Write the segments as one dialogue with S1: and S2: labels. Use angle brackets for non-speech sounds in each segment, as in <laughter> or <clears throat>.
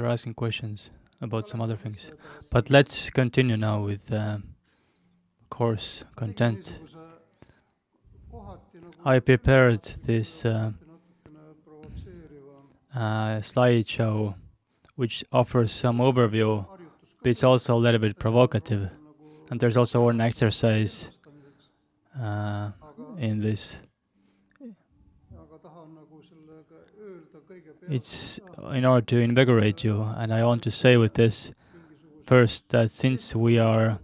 S1: are asking questions about some other things. But let's continue now with uh, course content. I prepared this uh, uh, slideshow which offers some overview, but it's also a little bit provocative. And there's also an exercise uh, in this. It's in order to invigorate you, and I want to say with this first that since we are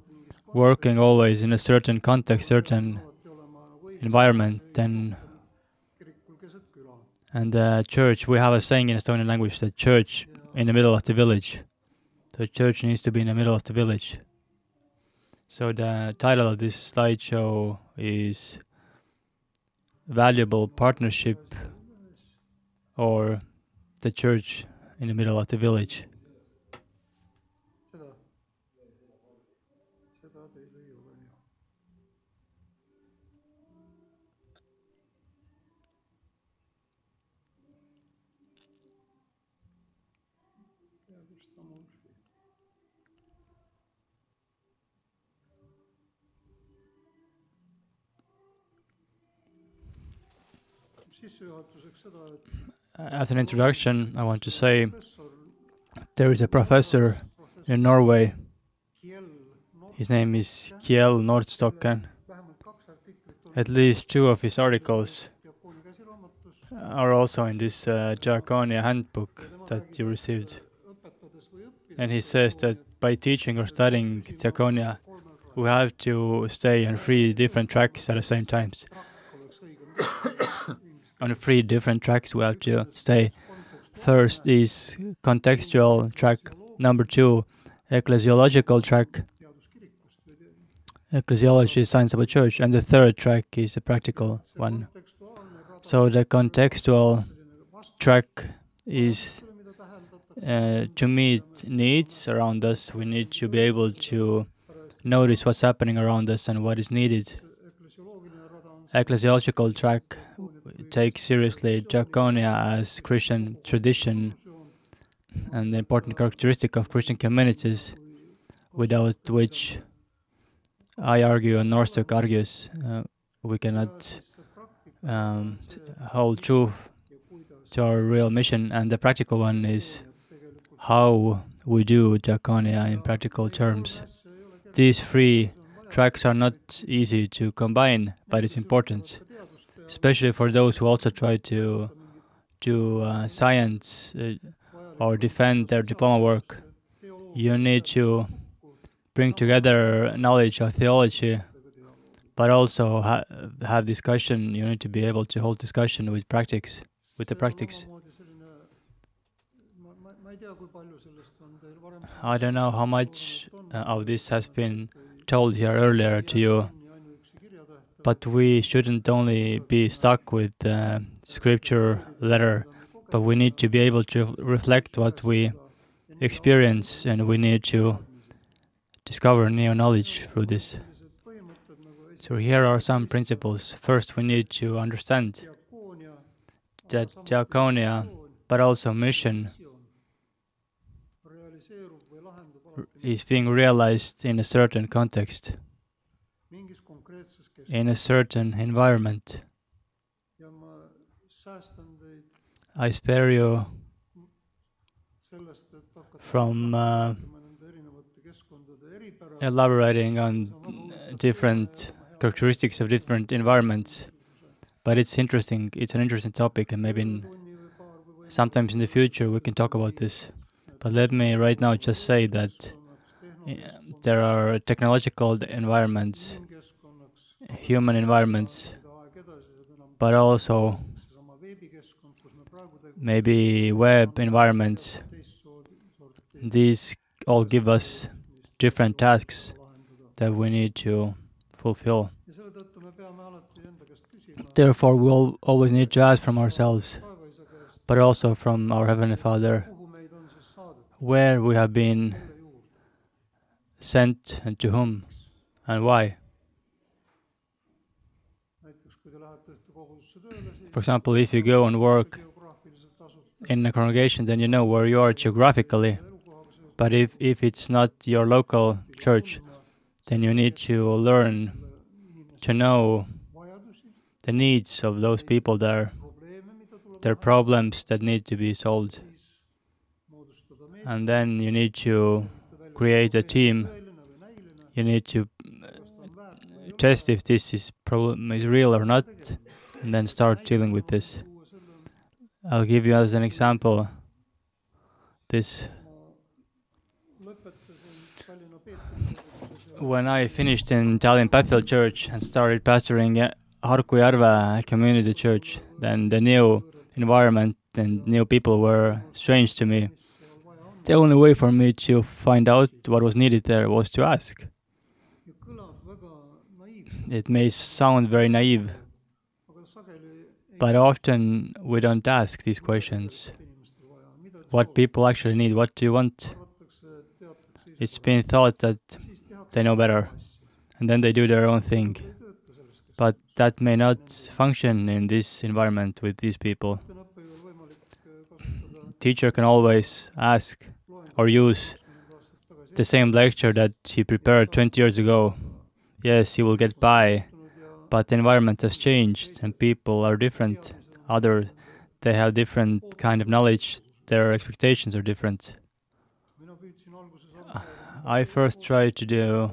S1: working always in a certain context, certain environment, then and the church, we have a saying in Estonian language that church in the middle of the village. The church needs to be in the middle of the village. So the title of this slideshow is Valuable Partnership or the church in the middle of the village. As an introduction, I want to say there is a professor in Norway. His name is Kjell Nordstokken. At least two of his articles are also in this uh, handbook that you received. And he says that by teaching or studying Diaconia, we have to stay on three different tracks at the same times. On three different tracks we have to stay. First is contextual track. Number two, ecclesiological track. Ecclesiology is science of a church, and the third track is a practical one. So the contextual track is uh, to meet needs around us. We need to be able to notice what's happening around us and what is needed. Ecclesiological track take seriously diaconia as Christian tradition and the important characteristic of Christian communities, without which I argue and Norstok argues uh, we cannot um, hold true to our real mission. And the practical one is how we do diaconia in practical terms. These three tracks are not easy to combine, but it's important especially for those who also try to do uh, science uh, or defend their diploma work. You need to bring together knowledge of theology, but also ha have discussion. You need to be able to hold discussion with practice, with the practice. I don't know how much uh, of this has been told here earlier to you but we shouldn't only be stuck with the scripture letter, but we need to be able to reflect what we experience and we need to discover new knowledge through this. So here are some principles. First, we need to understand that diaconia, but also mission, is being realized in a certain context in a certain environment. I spare you from uh, elaborating on different characteristics of different environments, but it's interesting. It's an interesting topic, and maybe in, sometimes in the future we can talk about this. But let me right now just say that uh, there are technological environments human environments, but also maybe web environments. These all give us different tasks that we need to fulfill. Therefore, we always need to ask from ourselves, but also from our Heavenly Father, where we have been sent and to whom and why. For example, if you go and work in a congregation, then you know where you are geographically. But if, if it's not your local church, then you need to learn to know the needs of those people there, their problems that need to be solved. And then you need to create a team. You need to uh, test if this is problem is real or not, and then start dealing with this. I'll give you as an example this. When I finished in Tallinn Bethel Church and started pastoring uh, Harku Järve Community Church, then the new environment and new people were strange to me. The only way for me to find out what was needed there was to ask. It may sound very naive, but often we don't ask these questions. What people actually need, what do you want? It's been thought that they know better, and then they do their own thing. But that may not function in this environment with these people. Teacher can always ask or use the same lecture that he prepared 20 years ago. Yes, he will get by, but the environment has changed and people are different. Other, they have different kind of knowledge. Their expectations are different. I first tried to do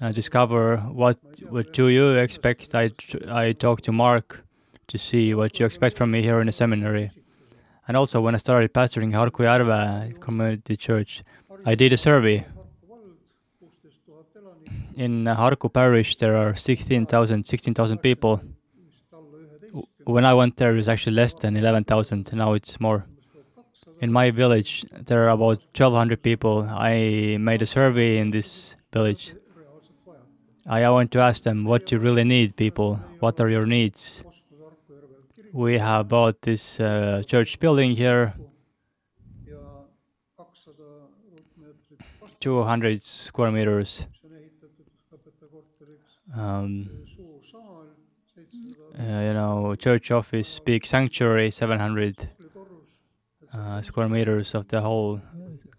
S1: uh, discover what what do you expect. I I talked to Mark to see what you expect from me here in the seminary, and also when I started pastoring Harku Järve Community Church, I did a survey. In Harku Parish, there are 16,000 16,000 people. When I went there, it was actually less than 11,000. Now it's more. In my village, there are about 1,200 people. I made a survey in this village I want to ask them what do you really need, people. What are your needs? We have bought this uh, church building here, 200 square meters. Um, uh, you know, church office, big sanctuary, 700 uh, square meters of the whole,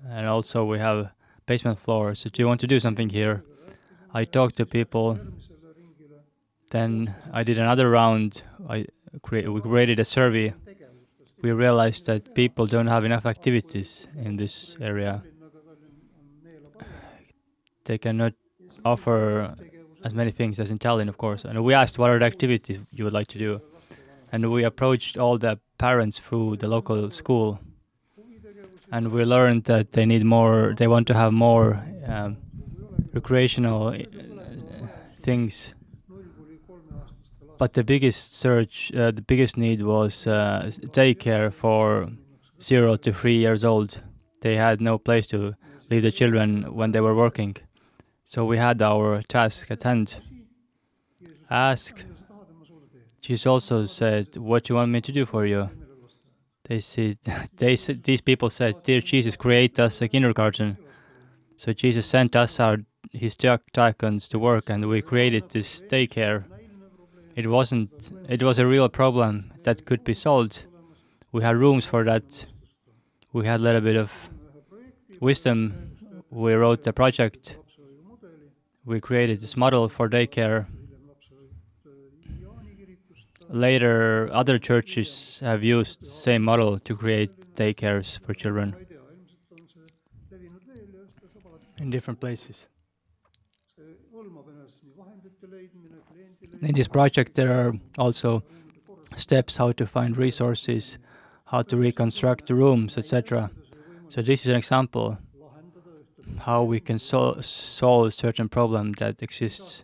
S1: and also we have basement floor. So, do you want to do something here? I talked to people. Then I did another round. I cre- we created a survey. We realized that people don't have enough activities in this area. They cannot offer as many things as in Tallinn, of course. And we asked what are the activities you would like to do. And we approached all the parents through the local school. And we learned that they need more, they want to have more um, recreational uh, things. But the biggest search, uh, the biggest need was uh, daycare for zero to three years old. They had no place to leave the children when they were working. So we had our task at hand. Ask. Jesus also said, "What do you want me to do for you?" They said, <laughs> "They said, these people said, "Dear Jesus, create us a kindergarten." So Jesus sent us our his diakons to work, and we created this daycare. It wasn't. It was a real problem that could be solved. We had rooms for that. We had a little bit of wisdom. We wrote the project. We created this model for daycare. Later, other churches have used the same model to create daycares for children in different places. In this project, there are also steps how to find resources, how to reconstruct the rooms, etc. So this is an example how we can sol- solve certain problem that exists.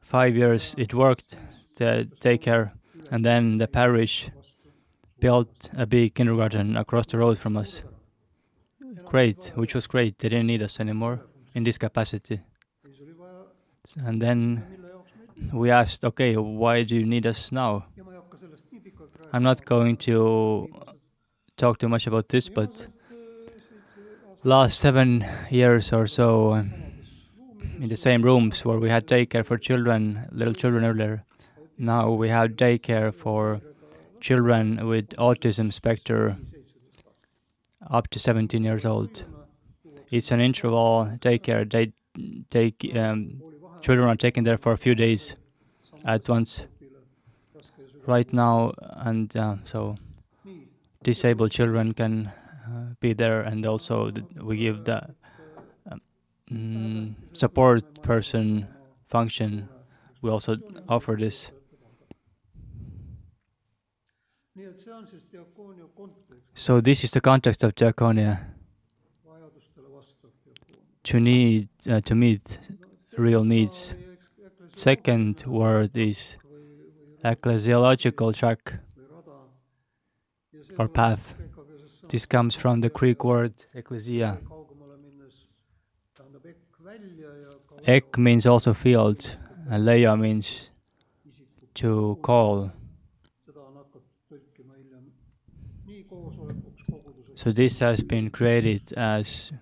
S1: Five years it worked, the daycare, and then the parish built a big kindergarten across the road from us. Great, which was great. They didn't need us anymore in this capacity. And then we asked, okay, why do you need us now? I'm not going to talk too much about this, but last seven years or so, in the same rooms where we had daycare for children, little children earlier, now we have daycare for children with autism spectrum up to 17 years old. It's an interval daycare. They take um, children are taken there for a few days at once. Right now, and uh, so disabled children can uh, be there, and also we give the um, mm, support person function. We also offer this. So this is the context of diaconia to need uh, to meet real needs. Second word is ecclesiological track or path. This comes from the Greek word ecclesia. Ek means also field, and leia means, to call. So this has been created as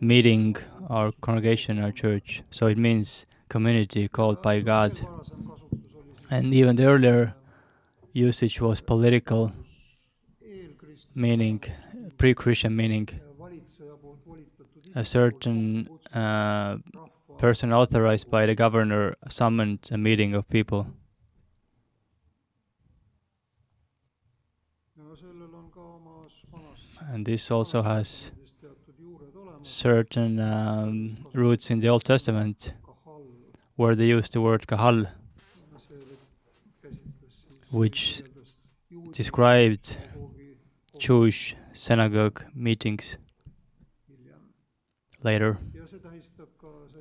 S1: meeting or congregation or church. So it means community called by God. And even the earlier usage was political meaning, pre-Christian meaning.
S2: valitseja poolt volitatud
S1: A certain uh, person authorized by the governor summoned a meeting of people. And this also has certain um, roots in the Old Testament, where they use the word kahal, Which described Jewish synagogue meetings later.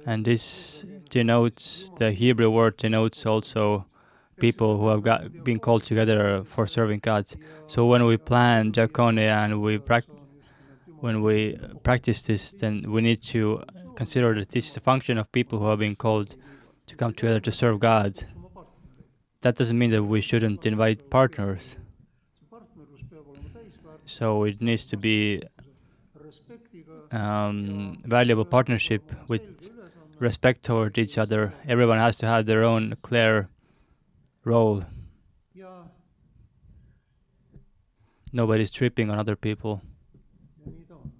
S1: And this denotes, the Hebrew word denotes also people who have got, been called together for serving God. So when we plan diaconia and we prac- when we practice this, then we need to consider that this is a function of people who have been called to come together to serve God. That doesn't mean that we shouldn't invite partners. So it needs to be um, valuable partnership with respect toward each other. Everyone has to have their own clear role. Nobody's tripping on other people.
S2: ja nii ta on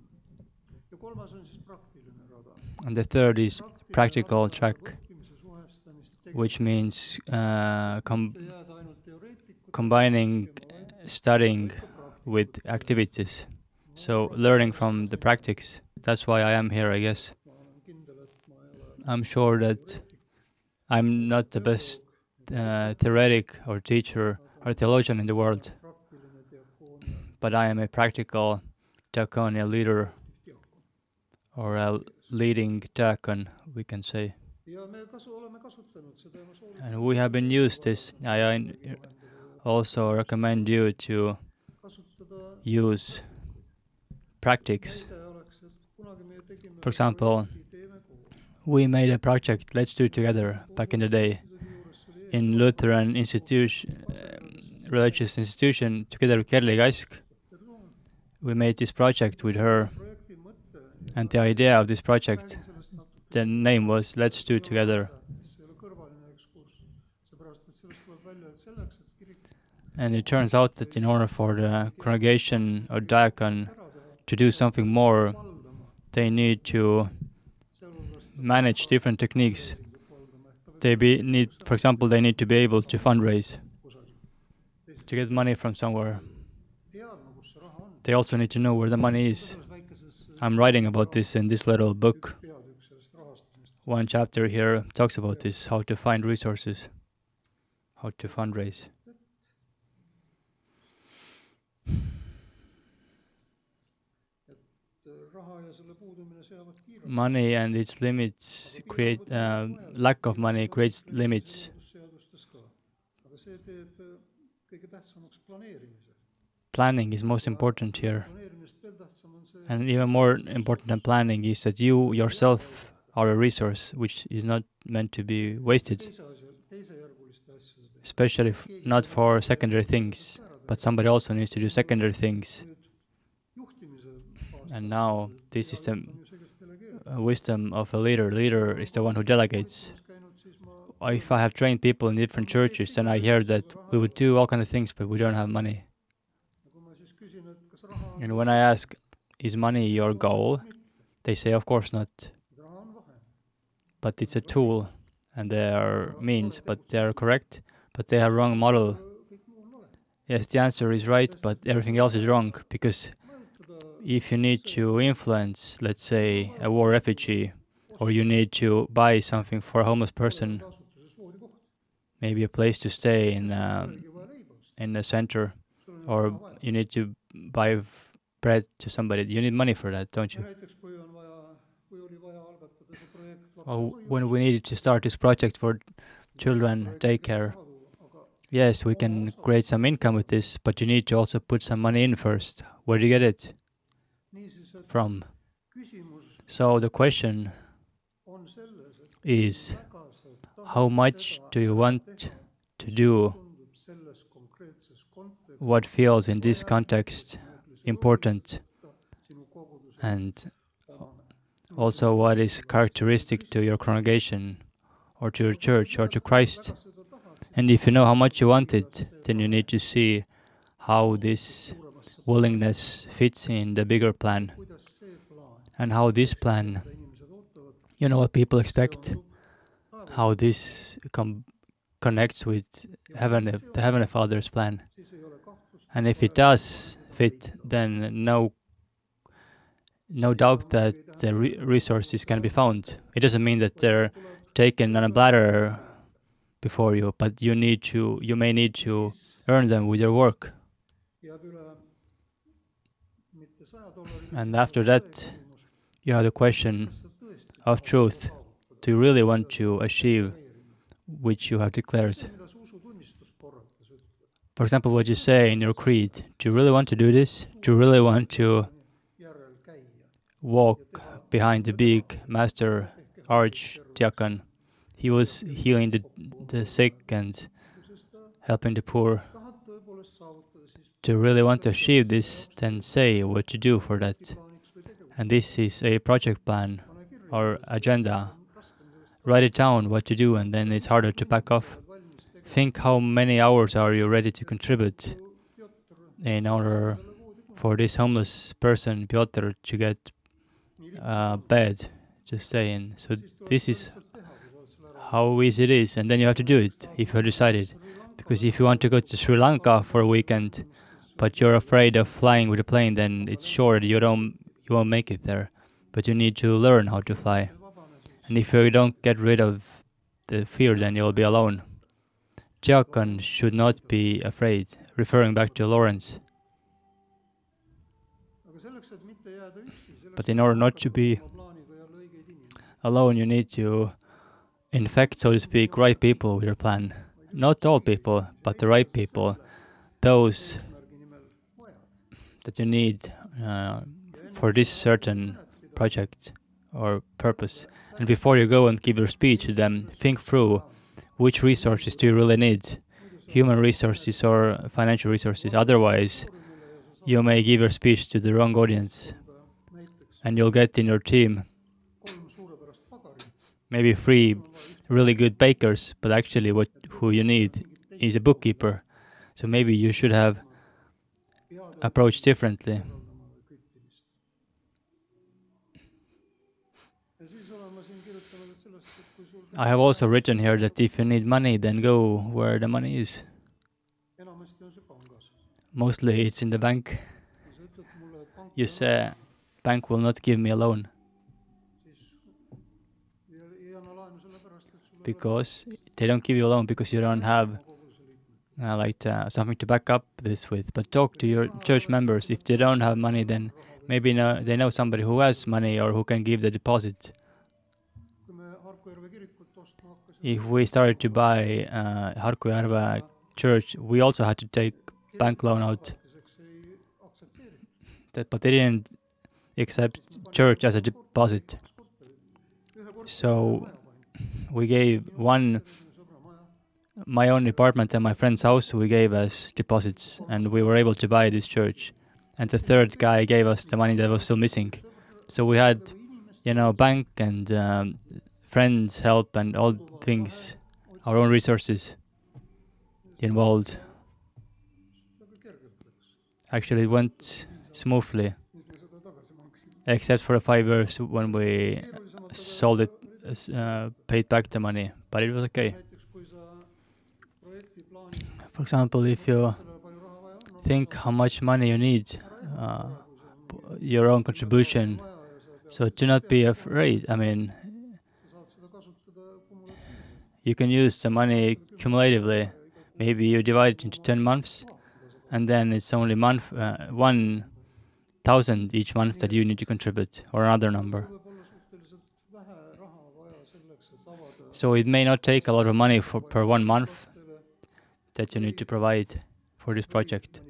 S2: ja kolmas on siis praktiline rada
S1: And the third is practical track, which means uh, com- combining studying with activities. So learning from the practice. That's why I am here, I guess. I'm sure that I'm not the best uh, theoretic or teacher or theologian in the world, but I am a practical diaconia leader or a leading diacon, we can say.
S2: ja me kasu- oleme kasutanud seda ja ma soovitan
S1: And we have been used this. I also recommend you to use practice.
S2: näide oleks et kunagi me tegime
S1: For example,
S2: projekti Teeme koos
S1: We made a project, Let's Do It Together, back in the day
S2: Instituudi juures oli
S1: in Lutheran institution, um, religious institution, together with Kerli
S2: eelpersoon
S1: We made this project with her, and the idea of this project, the name was Let's Do Together. And it turns out that in order for the congregation or diacon to do something more, they need to manage different techniques. They be, need, for example, they need to be able to fundraise, to get money from somewhere. They also need to know where the money is. I'm writing about this in this little book. One chapter here talks about this how to find resources, how to fundraise. Money and its limits create, uh, lack of money creates limits. Planning is most important here. And even more important than planning is that you yourself are a resource which is not meant to be wasted, especially not for secondary things, but somebody also needs to do secondary things. And now this is the uh, wisdom of a leader. Leader is the one who delegates. if I have trained people in different churches, then I hear that we would do all kind of things, but we don't have money.
S2: ja kui ma siis küsin, et kas raha on
S1: And when I ask, is money your goal? They say, of course not, but it's a tool and they are means, but they are correct, but they have wrong model. Yes, the answer is right, but everything else is wrong because if you need to influence, let's say, a war refugee, or you need to buy something for a homeless person, maybe a place to stay in
S2: osta.
S1: in a center, or. you need to buy bread to somebody. You need money for that, don't you?
S2: näiteks kui on vaja, kui oli vaja algatada see projekt
S1: Or oh, when we needed to start this project for children daycare, yes, we can create some income with this, but you need to also put some money in first. Where do you get it from? So the question
S2: on selles, et
S1: is
S2: väga sa tahad
S1: how much do you want to do
S2: tundub selles konkreetses kontekstis
S1: what feels in this context important and. also what is characteristic to your congregation or to your church or to Christ. And if you know how much you want it, then you need to see how this, willingness fits in the bigger plan and how this plan, you know what people expect, how this com- connects with heaven, the Heavenly Father's plan. And if it does fit, then no, no doubt that the re- resources can be found. It doesn't mean that they're taken on a platter before you, but you need to, you may need to earn them with your work. And after that, You have the question of truth. Do you really want to achieve which you have declared? For example, what you say in your creed. Do you really want to do this? Do you really want to, walk behind the big master archdiakon? He was healing the, the sick and helping the poor. Do you really want to achieve this? Then say what to do for that. And this is a project plan, or agenda. Write it down what to do, and then it's harder to back off. Think how many hours are you ready to contribute in order for this homeless person, Piotr, to get a bed to stay in. So this is how easy it is, and then you have to do it if you have decided. Because if you want to go to Sri Lanka for a weekend, but you're afraid of flying with a plane, then it's sure you don't you won't make it there. But you need to learn how to fly, and if you don't get rid of the fear, then you'll be alone. Diakon should not be afraid. Referring back to Lawrence, But in order not to be- alone, you need to infect, so to speak, right people with your plan. Not all people, but the right people, those that you need uh, for this certain project or purpose. And before you go and give your speech to them, think through which resources do you really need human resources or financial resources. Otherwise, you may give your speech to the wrong audience and you'll get in your team maybe three really good bakers, but actually, what who you need is a bookkeeper. So maybe you should have approached differently. I have also written here that if you need money, then go where the money is. Mostly it's in the bank. You say, bank will not give me a loan because they don't give you a loan because you don't have uh, like uh, something to back up this with. But talk to your church members. If they don't have money, then maybe they know somebody who has money or who can give the deposit. If we started to buy uh, church, we also had to take bank loan out. That, but they didn't accept church as a deposit. So we gave one my own apartment and my friend's house we gave as deposits and we were able to buy this church and the third guy gave us the money that was still missing so we had you know bank and um, friends help and all things our own resources involved. Actually, it went smoothly, except for the five years when we sold it, uh, paid back the money, but it was okay. For example, if you think how much money you need, uh, your own contribution, so do not be afraid. I mean, you can use the money cumulatively. Maybe you divide it into 10 months, and then it's only month uh, one thousand each month that you need to contribute, or another number. So it may not take a lot of money for per one month that you need to provide for this project.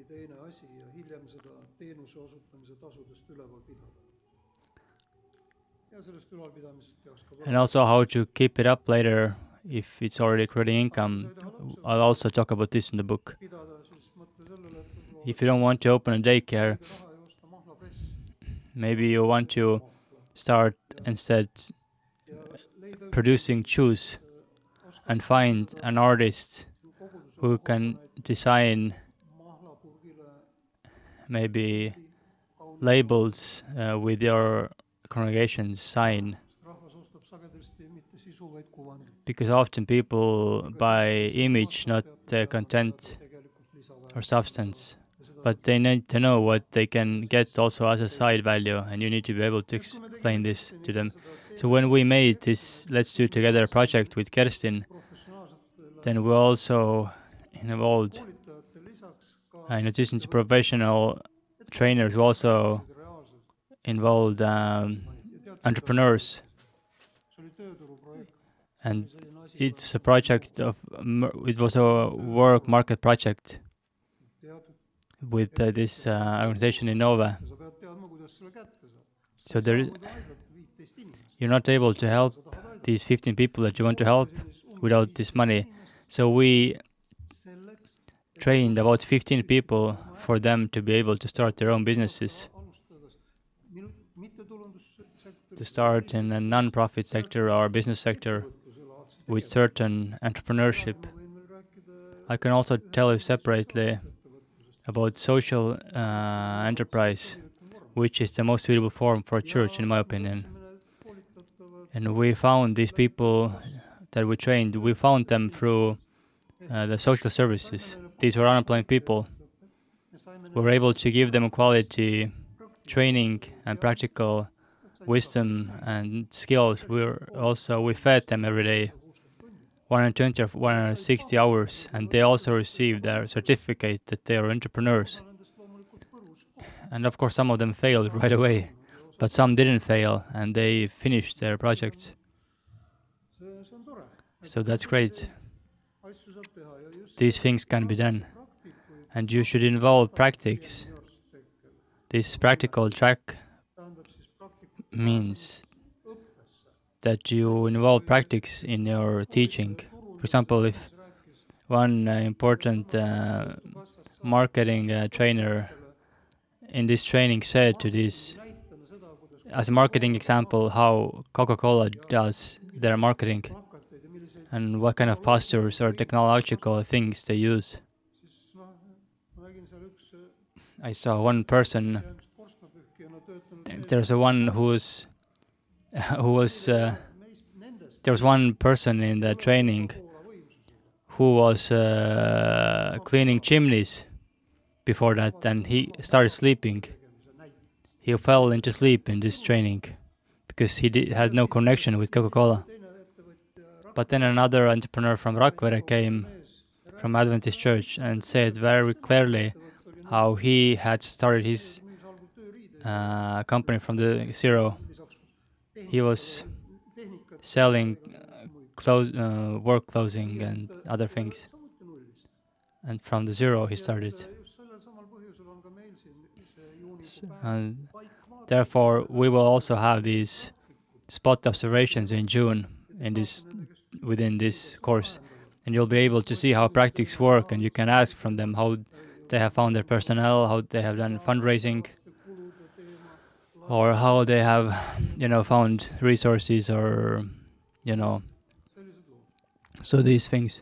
S1: And also how to keep it up later if it's already creating income. I'll also talk about this in the book. If you don't want to open a daycare, maybe you want to start instead producing shoes and find an artist who can design maybe labels uh, with your congregation's sign because often people buy image not the content or substance but they need to know what they can get also as a side value and you need to be able to explain this to them. So when we made this let's do together project with kerstin then we also involved uh, in addition to professional trainers we also involved um, entrepreneurs and, it's a project of it was a work market project with uh, this uh, organization
S2: Innove.
S1: So there you're not able to help these 15 people that you want to help without this money. So we trained about 15 people for them to be able to start their own businesses to start in a non-profit sector or business sector with certain entrepreneurship. I can also tell you separately about social uh, enterprise which is the most suitable form for a church in my opinion. And we found these people that we trained we found them through uh, the social services. These were unemployed people. We were able to give them quality training and practical wisdom and skills. We also we fed them every day 120 or 160 hours and they also received their certificate that they are entrepreneurs. And of course some of them failed <laughs> right away but some didn't fail and they finished their
S2: tore
S1: so that's great. These things can be done and you should involve practice. This practical track means that you involve practice in your teaching. For example if one uh, important uh, marketing uh, trainer in this training said to this as a marketing example how coca-cola does their marketing and what kind of postures or technological things they use. I saw one person there's a one who's <laughs> who was uh, there was one person in the training who was uh, cleaning chimneys before that and he started sleeping. He fell into sleep in this training because he did, had no connection with coca-cola. But then another entrepreneur from rakvere came from adventist church and said very clearly how he had started his uh, company from the zero he was selling uh, clothes uh, work clothing and other things. And from the zero he started. And therefore we will also have these spot observations in june in this within this course. And you'll be able to see how practices work and you can ask from them how they have found their personnel how they have done fundraising or how they have you know found resources or you know So these things.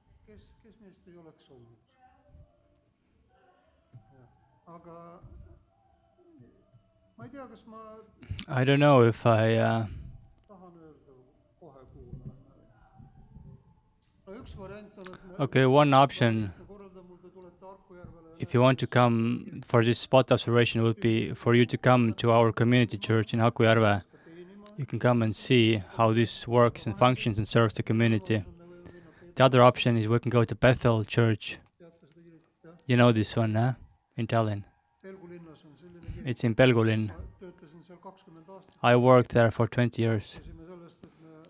S2: kes, kes meist ei oleks olnud aga ma ei tea, kas ma
S1: I don't know if I. Uh,
S2: tahan öelda kohe, läheme. no üks variant on, et
S1: okay, one option,
S2: korraldame mul, te tulete Harku järvele.
S1: if you want to come for this spot observation, would be for you to come to our community church in Harkujärve. You can come and see how this works and functions and serves the community. The other option is we can go to Bethel Church. You know this one, huh? In Tallinn. It's in
S2: Pelgulinn.
S1: I worked there for 20 years.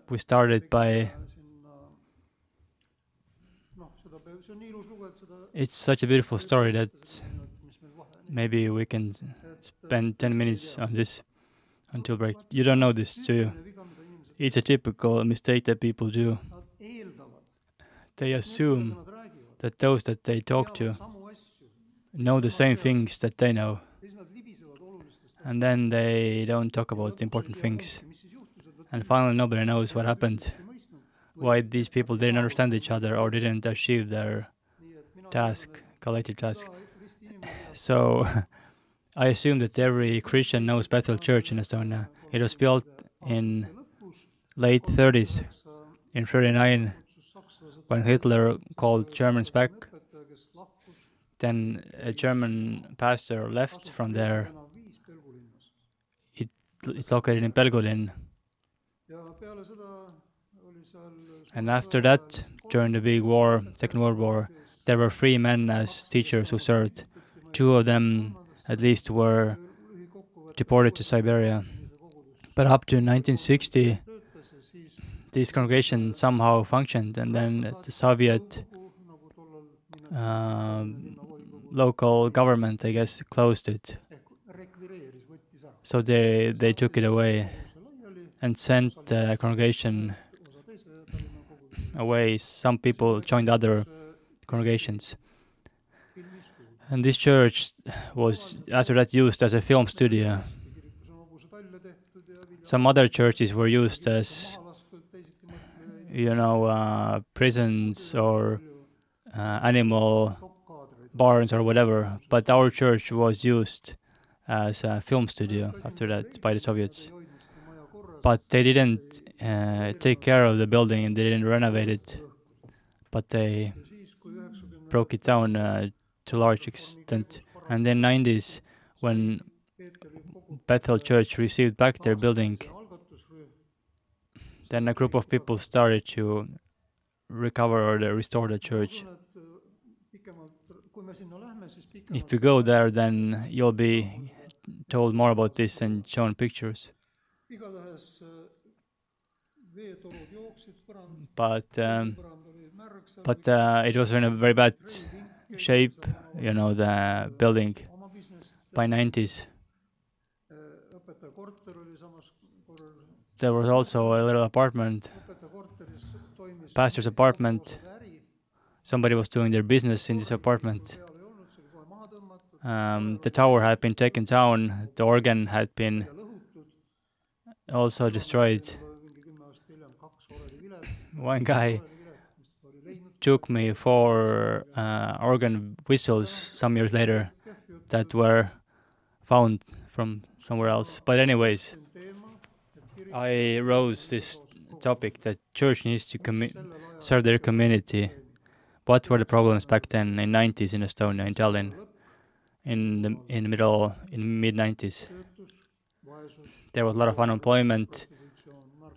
S1: We started by. It's such a beautiful story that maybe we can spend 10 minutes on this until break. You don't know this, do you? It's a typical mistake that people do. They assume, that those that they talk to know the same things that they know, and then they don't talk about important things. And finally, nobody knows what happened, why these people didn't understand each other or didn't achieve their task, collective task. <sighs> So <laughs> I assume that every Christian knows Bethel Church in Estonia. It was built in late 30s, in 39,
S2: kutsus sakslased
S1: when Hitler called Germans back. Then a German pastor left from there.
S2: Pelgulinnas.
S1: It's located in
S2: seal
S1: And after that, during the big war, Second World War, there were three men as teachers who served. Two of them, at least, were deported to Siberia. But up to 1960,
S2: töötas ja siis
S1: this congregation somehow functioned, and then the Soviet um, local government, I guess, closed it. So they they took it away, and sent the congregation away. Some people joined other congregations, and this church was after that used as a film studio. Some other churches were used as, you know, uh, prisons or uh, animal. barns or whatever. But our church was used as a film studio after that by the Soviets. But they didn't uh, take care of the building and they didn't renovate it. But they broke it down uh, to a large extent. And then 90s, when Bethel Church received back their building, then a group of people started to recover or to restore the church. If you go there, then you'll be told more about this and shown pictures. But um, but uh, it was in a very bad shape, you know, the building, by 90s. There was also a little apartment, pastor's apartment. Somebody was doing their business in this apartment. Um, the tower had been taken down, the organ had been. also destroyed. One guy took me for uh, organ whistles some years later, that were found from somewhere else. But anyways,
S2: see on teema, et kirik
S1: I rose this topic that church needs to serve their community. What were the problems back then in 90s in Estonia, in Tallinn, in the in the middle in mid 90s?
S2: töötus, vaesus
S1: there was a lot of unemployment,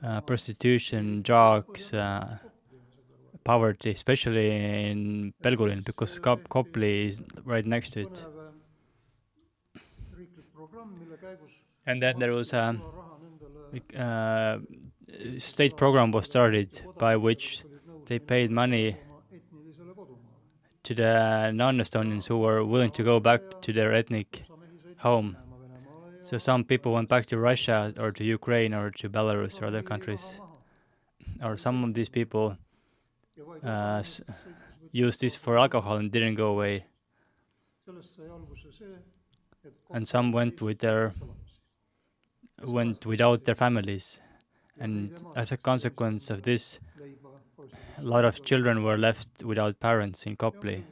S1: uh, prostitution, drugs, uh, poverty, especially in Pelgulinn because Kop- Kopli is right next to it. And then there was a uh, state program was started by which they paid money to the non-Estonians who were willing to go back to their ethnic home. So some people went back to Russia or to Ukraine or to Belarus or other countries. Or some of these people uh, used this for alcohol and didn't go away. And some went with their went without their families. And as a consequence of this, a lot of children were left without parents in Kopli,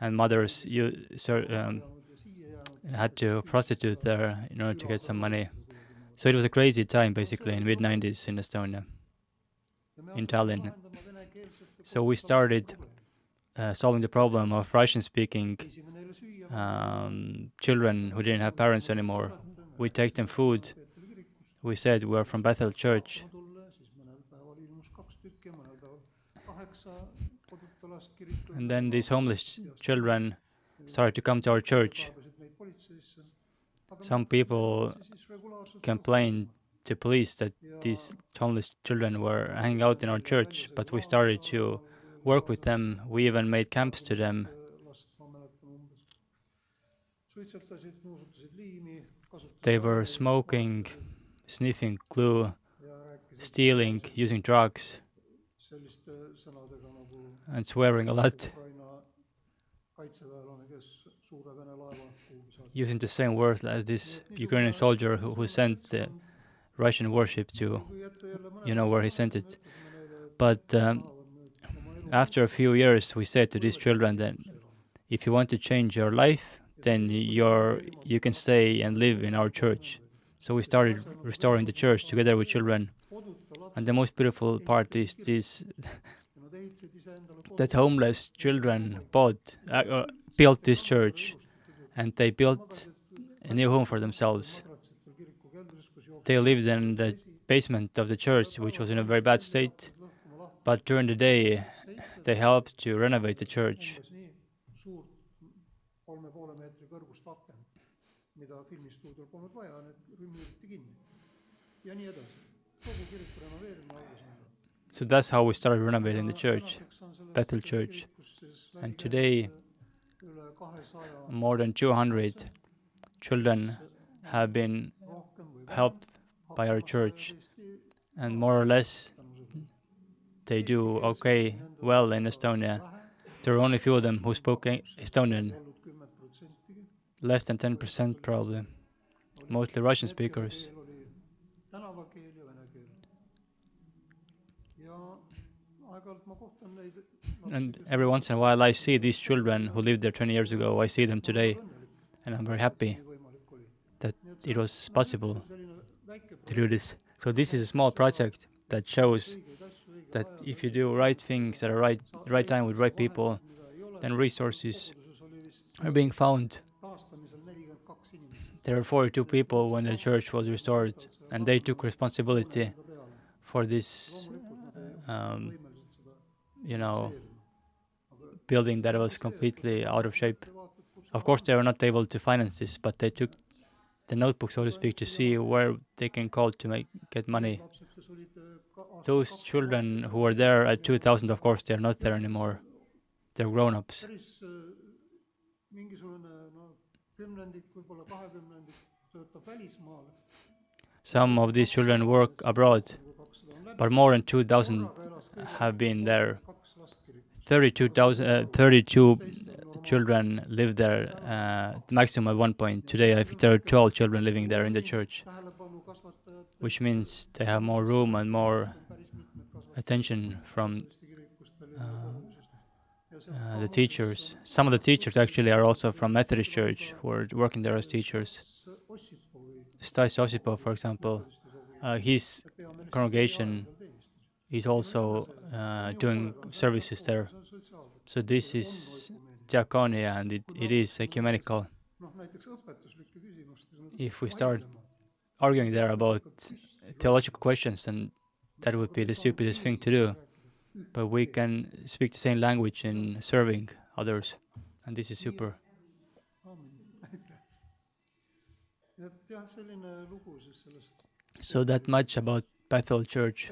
S1: and mothers you, so, um, had to prostitute there in order to get some money. So it was a crazy time, basically, in mid 90s in Estonia, in Tallinn. So we started uh, solving the problem of Russian-speaking um, children who didn't have parents anymore. We take them food. We said we are from Bethel Church. And then these homeless children started to come to our church. Some people complained to police that these homeless children were hanging out in our church, but we started to work with them. We even made camps to them. They were smoking, sniffing glue, stealing, using drugs,
S2: selliste sõnadega nagu
S1: and swearing a lot,
S2: Ukraina kaitseväelane, kes suure Vene laeva kuhugi saatis.
S1: using the same words as this Ukrainian soldier who, who sent the Russian warship to,
S2: kui ette jälle mõned
S1: you know, where he sent it.
S2: ütlesime neile, et
S1: But um,
S2: tahavad nüüd oma elu
S1: after a few years, we said to these children that if you want to change your life, then you're, you can stay and live in our church. So we started restoring the church together with children. And the most beautiful part is this <laughs> that homeless children bought, uh, uh, built this church, and they built a new home for themselves. They lived in the basement of the church, which was in a very bad state. But during the day, they helped to renovate the church.
S2: Mida polnud vaja, need kinni. ja nii edasi. kogu kiriku renoveerimine algas nõnda.
S1: So that's how we started renovating the church. Bethel Church. And today,
S2: käinud üle kahesaja
S1: more than 200 children have been helped by our church, and more or less they do okay, well in Estonia. There are only few of them who spoke Estonian,
S2: olnud kümmet protsentigi.
S1: Less than 10% probably, mostly Russian speakers. And every once in a while, I see these children who lived there 20 years ago. I see them today, and I'm very happy that it was possible to do this. So this is a small project that shows that if you do right things at the right right time with right people, then resources are being found. There were 42 people when the church was restored, and they took responsibility for this, um, you know, building that was completely out of shape. Of course, they were not able to finance this, but they took the notebook, so to speak, to see where they can call to make get money. Those children who were there at 2000, of course, they are not there anymore. They're grown-ups.
S2: Kümnendik, võib-olla kahekümnendik töötab välismaal.
S1: Some of these children work abroad, but more than 2,000
S2: korraga elas kõigil
S1: have been there.
S2: kaks
S1: 32,000, uh, 32 children live there, uh, maximum at one point. Today, I think there are 12 children living there in the church, which means they have more room and more attention from uh, the teachers. Some of the teachers actually are also from Methodist Church who are working there as teachers.
S2: s- Ossipovi
S1: Stas Osipo, for example, uh, his congregation is also uh, doing services there.
S2: see on sotsiaalne.
S1: So this is
S2: on
S1: diaconia and it, it is ecumenical.
S2: noh, näiteks õpetuslike küsimustes.
S1: If we start arguing there about theological questions, then that would be the stupidest thing to do. But we can speak the same language in serving others, and this is super. So that much about Bethel Church.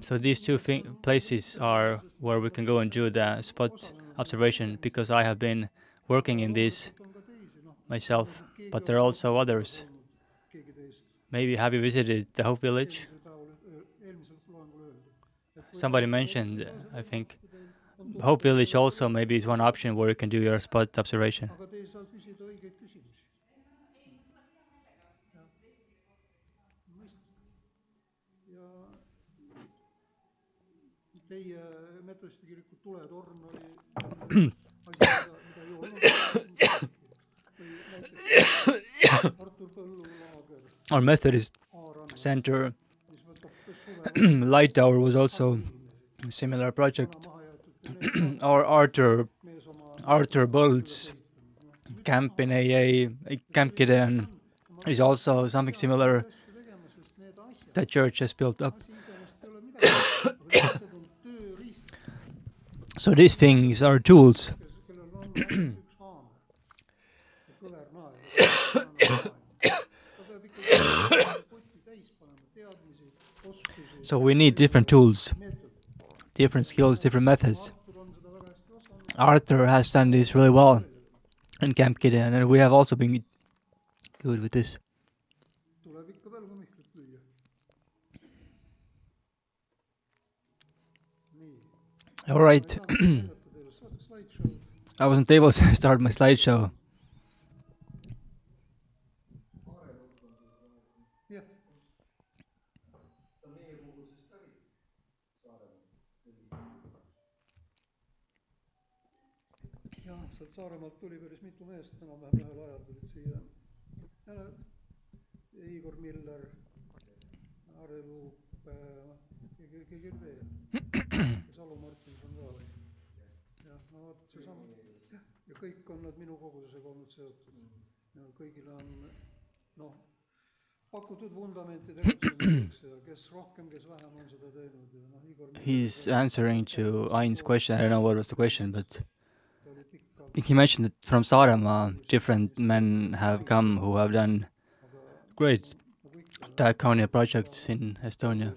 S1: So these two places are where we can go and do the spot observation because I have been working in this myself, but there are also others. Maybe have you visited the Hope Village? Somebody mentioned, I think, Hope Village also maybe is one option where you can do your spot observation. <coughs> Our Methodist Center Light Tower was also a similar project. Or Arthur Arthur Bolt's camp in AA, Camp Gideon, is also something similar
S2: asju tegema, sest need asjad,
S1: that church has built up.
S2: asi iseenesest ei ole midagi, aga need asjad on tööriist,
S1: So these things are tools. So we need different tools, different skills, different methods.
S2: On
S1: Arthur has done this really well in Camp Gideon, and we have also been good with this. All right. <clears throat> I wasn't able <laughs> to start my slideshow.
S2: Saaremaalt tuli päris mitu meest enam-vähem ühel ajal tulid siia. ja no Igor Miller, Aare Luup äh,, keegi, keegi oli veel. Salu Martinson ka või? jah, no vot seesama, jah, ja kõik on nad minu kogudusega olnud seotud. ja kõigile on noh, pakutud vundamenti tegutsemiseks ja kes rohkem, kes vähem on seda teinud ja noh, Igor Miller
S1: He's answering to Ain's question. I don't know what was the question, but he mentioned that from Saaremaa, uh, different men have come who have done great diaconia projects in Estonia.